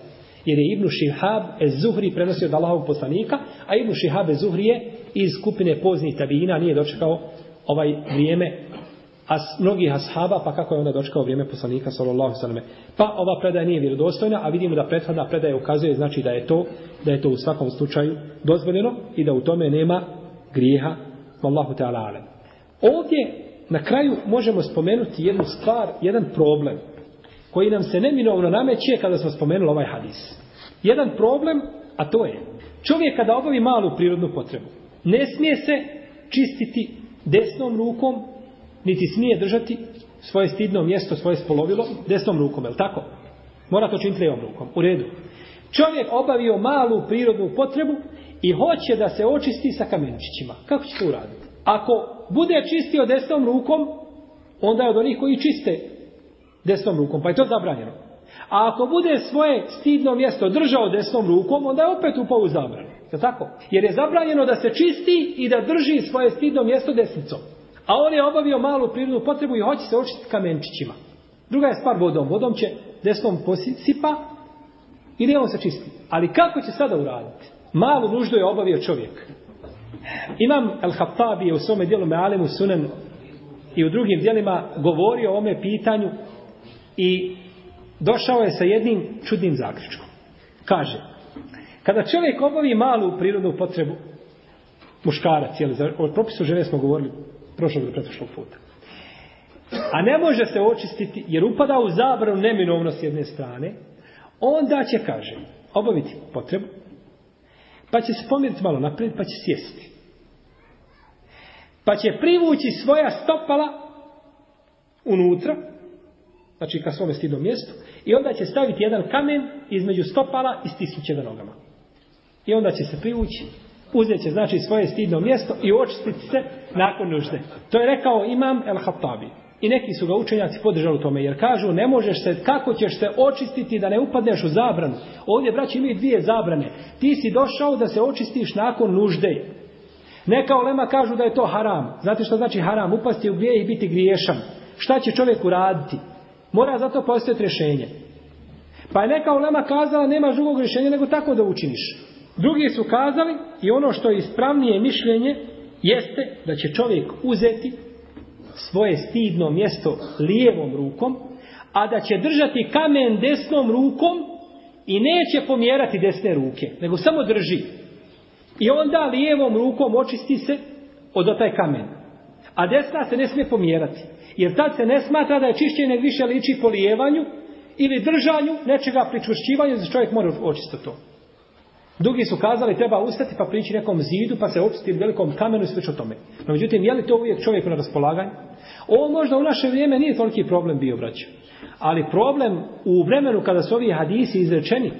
Jer je Ibn Šihab ez-Zuhri prenosio od Allahovog poslanika, a Ibn Šihab ez-Zuhri je iz skupine poznih tabijina, nije dočekao ovaj vrijeme as, mnogih ashaba, pa kako je onda dočekao vrijeme poslanika, sallallahu sallam. Pa ova predaja nije vjerodostojna, a vidimo da prethodna predaja ukazuje, znači da je to, da je to u svakom slučaju dozvoljeno i da u tome nema grijeha, wallahu ta'ala alem. Ovdje, na kraju, možemo spomenuti jednu stvar, jedan problem, koji nam se neminovno nameće kada smo spomenuli ovaj hadis. Jedan problem, a to je, čovjek kada obavi malu prirodnu potrebu, ne smije se čistiti desnom rukom niti smije držati svoje stidno mjesto, svoje spolovilo desnom rukom, je tako? Mora to činiti levom rukom, u redu. Čovjek obavio malu prirodnu potrebu i hoće da se očisti sa kamenčićima. Kako će to uraditi? Ako bude čistio desnom rukom, onda je od onih koji čiste desnom rukom, pa je to zabranjeno. A ako bude svoje stidno mjesto držao desnom rukom, onda je opet upao u zabranu. Je tako? Jer je zabranjeno da se čisti i da drži svoje stidno mjesto desnicom. A on je obavio malu prirodnu potrebu i hoće se očistiti kamenčićima. Druga je stvar vodom. Vodom će desnom posipa ili on se čisti. Ali kako će sada uraditi? Malu nuždu je obavio čovjek. Imam Al-Hattabi je u svome dijelu Me'alemu Sunan i u drugim dijelima govorio o ome pitanju i došao je sa jednim čudnim zaključkom. Kaže, kada čovjek obavi malu prirodnu potrebu, muškarac, jel, o propisu žene smo govorili prošlog do pretošlog puta. A ne može se očistiti, jer upada u zabranu neminovno s jedne strane, onda će, kaže, obaviti potrebu, pa će se pomiriti malo naprijed, pa će sjesti. Pa će privući svoja stopala unutra, znači ka svome stidnom mjestu, i onda će staviti jedan kamen između stopala i stisnuće ga nogama. I onda će se privući, uzet će znači svoje stidno mjesto i očistiti se nakon nužde. To je rekao imam El Hattabi. I neki su ga učenjaci podržali u tome, jer kažu ne možeš se, kako ćeš se očistiti da ne upadneš u zabranu. Ovdje, braći, imaju dvije zabrane. Ti si došao da se očistiš nakon nužde. Neka olema kažu da je to haram. Znate što znači haram? Upasti u grije i biti griješan. Šta će čovjek uraditi? Mora zato postojati rješenje. Pa je neka olema kazala nema drugog rješenja nego tako da učiniš. Drugi su kazali i ono što je ispravnije mišljenje jeste da će čovjek uzeti svoje stidno mjesto lijevom rukom, a da će držati kamen desnom rukom i neće pomjerati desne ruke, nego samo drži. I onda lijevom rukom očisti se od taj kamen. A desna se ne smije pomjerati. Jer tad se ne smatra da je čišćenje više liči polijevanju ili držanju nečega pričušćivanju za čovjek mora očistiti to. Drugi su kazali treba ustati pa prići nekom zidu pa se opstiti velikom kamenu i sve tome. No međutim, je li to uvijek čovjeku na raspolaganju? Ovo možda u naše vrijeme nije toliki problem bio, braćo. Ali problem u vremenu kada su ovi hadisi izrečeni,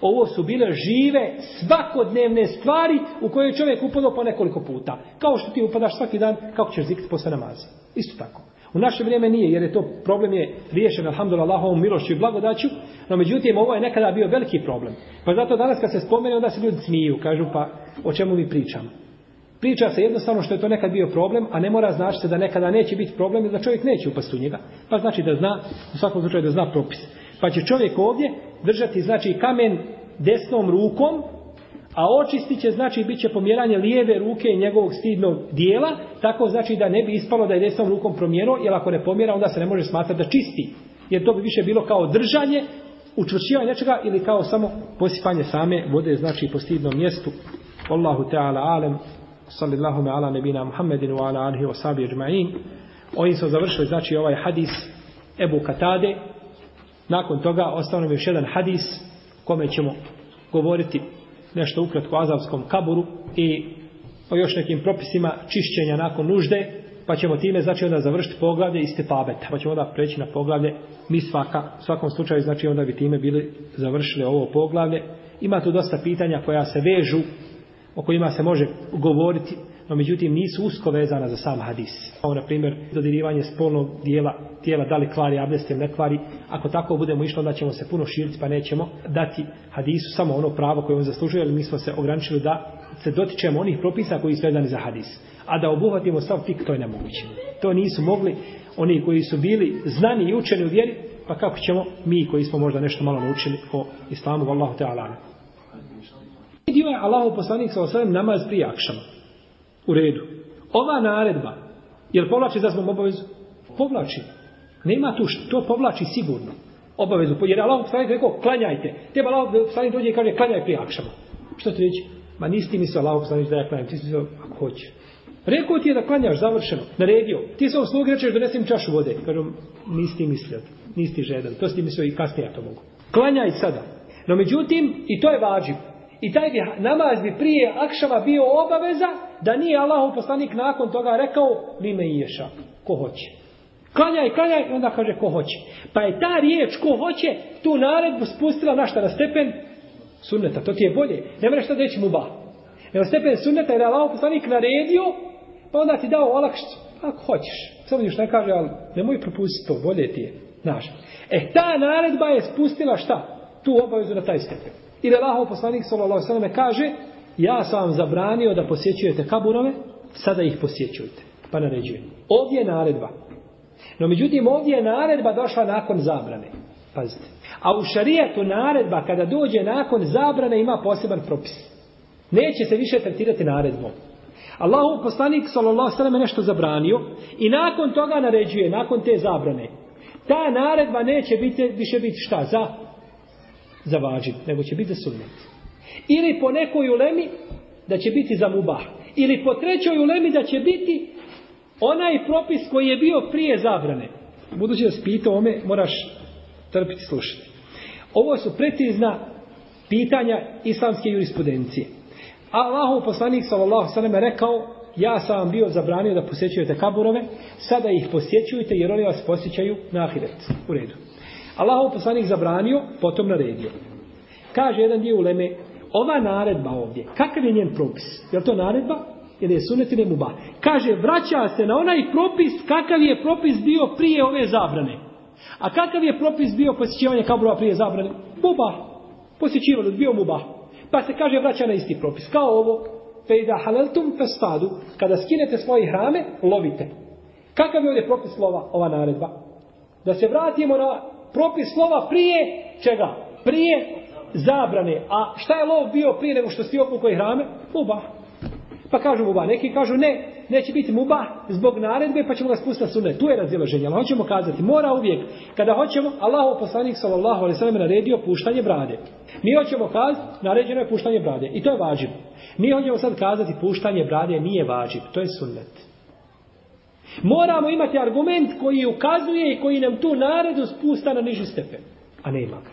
ovo su bile žive svakodnevne stvari u koje čovjek upadao po nekoliko puta. Kao što ti upadaš svaki dan, kako ćeš zikti posle namaza. Isto tako. U naše vrijeme nije, jer je to problem je riješen, alhamdulillah, ovom milošću i blagodaću, no međutim, ovo je nekada bio veliki problem. Pa zato danas kad se spomene, onda se ljudi smiju, kažu, pa o čemu mi pričamo. Priča se jednostavno što je to nekad bio problem, a ne mora znači se da nekada neće biti problem i da čovjek neće upasti u njega. Pa znači da zna, u svakom slučaju da zna propis. Pa će čovjek ovdje držati znači kamen desnom rukom, a očistit će znači bit će pomjeranje lijeve ruke i njegovog stidnog dijela, tako znači da ne bi ispalo da je desnom rukom promjerao, jer ako ne pomjera onda se ne može smatrati da čisti. Jer to bi više bilo kao držanje, učvršivanje nečega ili kao samo posipanje same vode, znači po stidnom mjestu. Allahu Teala alem, sallallahu me ala nebina Muhammedinu wa ala alihi wa sabi ajma'in. Oni su završili znači ovaj hadis Ebu Katade. Nakon toga ostao nam još jedan hadis kome ćemo govoriti nešto ukratko o azavskom kaburu i o još nekim propisima čišćenja nakon nužde, pa ćemo time znači onda završiti poglavlje i pa ćemo onda preći na poglavlje mi svaka, U svakom slučaju znači onda bi time bili završili ovo poglavlje. Ima tu dosta pitanja koja se vežu, o kojima se može govoriti, no međutim nisu usko vezana za sam hadis. Kao na primjer dodirivanje spolnog dijela tijela, da li kvari abdest ili ne kvari. Ako tako budemo išli, onda ćemo se puno širiti, pa nećemo dati hadisu samo ono pravo koje on zaslužuje, ali mi smo se ograničili da se dotičemo onih propisa koji su vezani za hadis. A da obuhvatimo sav fik, to je nemoguće. To nisu mogli oni koji su bili znani i učeni u vjeri, pa kako ćemo mi koji smo možda nešto malo naučili o islamu, vallahu ta'ala. Dio je Allahov poslanik sa osvijem namaz prije akšama. U redu. Ova naredba, jer povlači za svom obavezu? Povlači. Nema tu što, to povlači sigurno. Obavezu. Jer Allah poslanik rekao, klanjajte. Teba Allah poslanik dođe i kaže, klanjaj prije akšama. Što ti reći? Ma nisi ti mislio Allah poslanik da ja klanjam. Ti si mislio, ako hoće. Rekao ti je da klanjaš, završeno. Naredio. Ti se slugi rečeš, donesem čašu vode. Kažem, nisi ti mislio. Nisi ti žedan. To si ti mislio i kasnije ja to mogu. Klanjaj sada. No međutim, i to je vađiv. I taj bi namaz bi prije akšama bio obaveza da nije Allahov poslanik nakon toga rekao vi me iješa. Ko hoće. Klanjaj, klanjaj, onda kaže ko hoće. Pa je ta riječ ko hoće tu naredbu spustila na šta na stepen sunneta, to ti je bolje. Ne mreš šta reći ba. Nego stepen sunneta jer je Allahu poslanik naredio, pa onda ti dao olakšicu. Ako hoćeš. Samo još ne kaže, ali nemoj propustiti to, bolje ti je. Naš. E, ta naredba je spustila šta? Tu obavezu na taj stepen. I da Allahov poslanik sallallahu sallam kaže, ja sam vam zabranio da posjećujete kaburove, sada ih posjećujte. Pa naređuje. Ovdje je naredba. No međutim, ovdje je naredba došla nakon zabrane. Pazite. A u šarijetu naredba kada dođe nakon zabrane ima poseban propis. Neće se više tretirati naredbom. Allahu poslanik sallallahu alejhi ve nešto zabranio i nakon toga naređuje, nakon te zabrane. Ta naredba neće biti više biti šta za za vađib, nego će biti za sunnet. Ili po nekoj ulemi da će biti za mubah. Ili po trećoj ulemi da će biti onaj propis koji je bio prije zabrane. Budući da spito ome, moraš trpiti slušati. Ovo su precizna pitanja islamske jurisprudencije. Allahov poslanik sallallahu sallam je rekao ja sam vam bio zabranio da posjećujete kaburove, sada ih posjećujete jer oni vas posjećaju na ahiret. U redu. Allahov poslanik zabranio, potom naredio. Kaže jedan dio uleme, ova naredba ovdje, kakav je njen propis? Je to naredba? Ili je sunet ili muba? Kaže, vraća se na onaj propis, kakav je propis bio prije ove zabrane. A kakav je propis bio posjećivanje kaburova prije zabrane? Muba. Posjećivanje, bio muba. Pa se kaže vraća na isti propis. Kao ovo, fejda haleltum festadu, kada skinete svoje hrame, lovite. Kakav je ovdje propis slova, ova naredba? Da se vratimo na propis slova prije čega? Prije zabrane. A šta je lov bio prije nego što si opukao hrame? Mubah. Pa kažu mubah. Neki kažu ne, neće biti muba zbog naredbe pa ćemo ga spustiti sunet. Tu je razilaženje. Ali hoćemo kazati, mora uvijek, kada hoćemo, Allahov poslanik sallallahu alaihi sallam naredio puštanje brade. Mi hoćemo kazati, naređeno je puštanje brade. I to je vađiv. Mi hoćemo sad kazati, puštanje brade nije vađiv. To je sunnet. Moramo imati argument koji ukazuje i koji nam tu naredu spusta na niži stepen. A nema ga.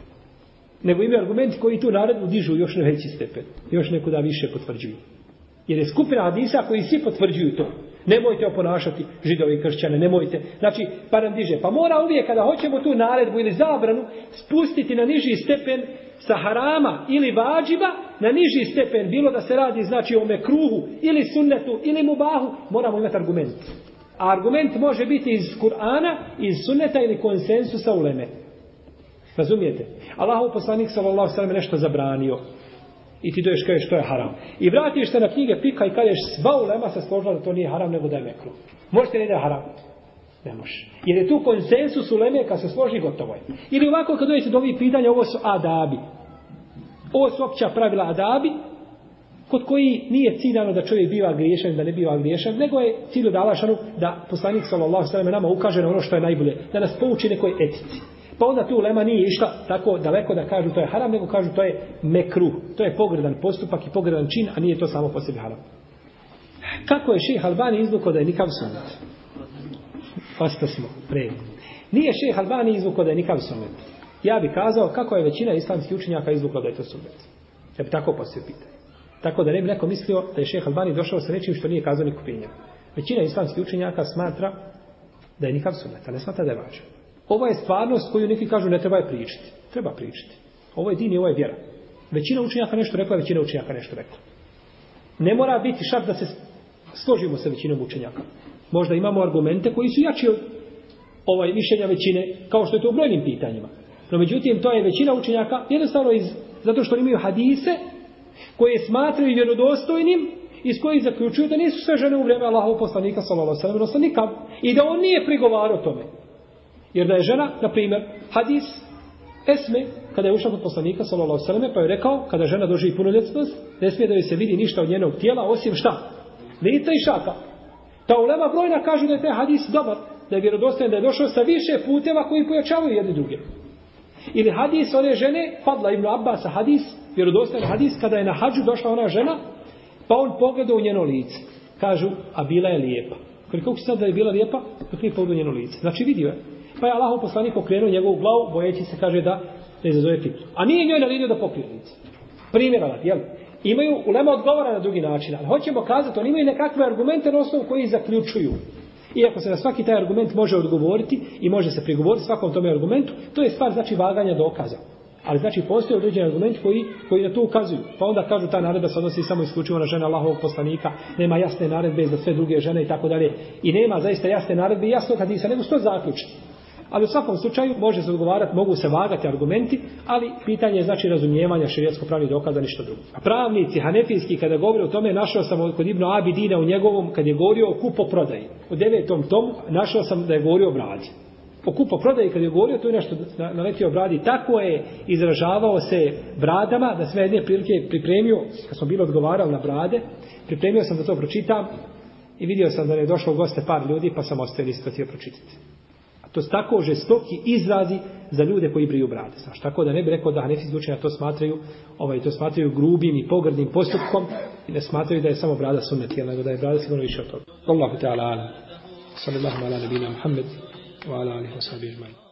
Nego imaju argumenti koji tu naredu dižu još na veći stepen. Još nekuda više potvrđuju. Jer je skupina hadisa koji svi potvrđuju to. Nemojte oponašati židovi i kršćane, nemojte. Znači, pa nam diže. Pa mora uvijek kada hoćemo tu naredbu ili zabranu spustiti na niži stepen sa harama ili vađiba na niži stepen, bilo da se radi znači o mekruhu ili sunnetu ili mubahu, moramo imati argument. A argument može biti iz Kur'ana, iz sunneta ili konsensusa uleme. Razumijete? Allahov poslanik sallallahu sallam nešto zabranio. I ti doješ kažeš što je haram. I vratiš se na knjige fika i kažeš sva ulema se složila da to nije haram nego da je mekru. Možete li da je haram? Ne može. Jer je tu konsensus uleme kad se složi gotovo je. Ili ovako kad dođete do ovih pitanja ovo su adabi. Ovo su opća pravila adabi kod koji nije ciljano da čovjek biva griješan da ne biva griješan, nego je cilj od Alašanu da poslanik sallallahu sallam nama ukaže na ono što je najbolje, da nas pouči nekoj etici. Pa onda tu lema nije išla tako daleko da kažu to je haram, nego kažu to je mekru. To je pogredan postupak i pogredan čin, a nije to samo po sebi haram. Kako je ših Albani izvukao da je nikav sunet? Osta smo, pre. Nije ših Albani izvukao da je nikav sunet. Ja bih kazao kako je većina islamskih učenjaka izvukla da je to sunet. Ja bi tako po pitanje. Tako da ne bi neko mislio da je šeh Albani došao sa nečim što nije kazao ni kupinja. Većina islamskih učenjaka smatra da je nikav sunet, a ne smatra da je važan. Ovo je stvarnost koju neki kažu ne treba je pričati. Treba pričati. Ovo je din i ovo je vjera. Većina učenjaka nešto rekla, većina učenjaka nešto rekla. Ne mora biti šart da se složimo sa većinom učenjaka. Možda imamo argumente koji su jači od ovaj mišljenja većine, kao što je to u brojnim pitanjima. No međutim, to je većina učenjaka jednostavno iz, zato što imaju hadise koje smatraju vjerodostojnim iz kojih zaključuju da nisu sve žene u vrijeme Allahovog poslanika sallallahu alejhi ve sellem i da on nije prigovarao tome. Jer da je žena, na primjer, hadis Esme, kada je ušla kod poslanika, sallallahu alejhi ve selleme, pa je rekao, kada žena doživi punoljetnost, ne smije da joj se vidi ništa od njenog tijela, osim šta? Lica i šaka. Ta ulema brojna kaže da je taj hadis dobar, da je vjerodostojan, da je došao sa više puteva koji pojačavaju jedni druge. Ili hadis one žene, Fadla ibn Abbas, hadis, vjerodostojan hadis, kada je na hađu došla ona žena, pa on pogledao u njeno lice. Kažu, a bila je lijepa. Koliko se sad da je bila lijepa, dok nije pogledao u njeno lice. Znači vidio je. Pa je Allahov poslanik okrenuo njegovu glavu, bojeći se, kaže da ne izazove fitnu. A nije njoj naredio da pokrije lice. Primjera radi, jel? Imaju, ulema odgovara na drugi način, ali hoćemo kazati, oni imaju nekakve argumente na osnovu koji zaključuju. Iako se na svaki taj argument može odgovoriti i može se prigovoriti svakom tome argumentu, to je stvar znači vaganja dokaza. Ali znači postoje određeni argument koji, koji na to ukazuju. Pa onda kažu ta naredba se odnosi samo isključivo na žene Allahovog poslanika, nema jasne naredbe za sve druge žene i tako dalje. I nema zaista jasne naredbe i jasno kad se nego što zaključi. Ali u svakom slučaju može se odgovarati, mogu se vagati argumenti, ali pitanje je znači razumijevanja šerijatskog pravnih dokaza ništa drugo. A pravnici hanefijski kada govore o tome, našao sam kod Ibn Abidina u njegovom, kad je govorio o kupoprodaji. U devetom tomu našao sam da je govorio o bradi. O kupoprodaji kad je govorio, to je nešto naletio bradi. Tako je izražavao se bradama, da sve jedne prilike pripremio, kad smo bili odgovarali na brade, pripremio sam da to pročitam i vidio sam da je došlo u goste par ljudi, pa sam ostavio isto htio pročitati. To su tako žestoki izrazi za ljude koji briju brade. Znaš, tako da ne bi rekao da Hanefi učenja to smatraju, ovaj, to smatraju grubim i pogrdnim postupkom i ne smatraju da je samo brada sunnet, nego da je brada sigurno više od toga. Allahu Teala alam. Sallallahu ala nabina Muhammed wa ala alihi wa sahbihi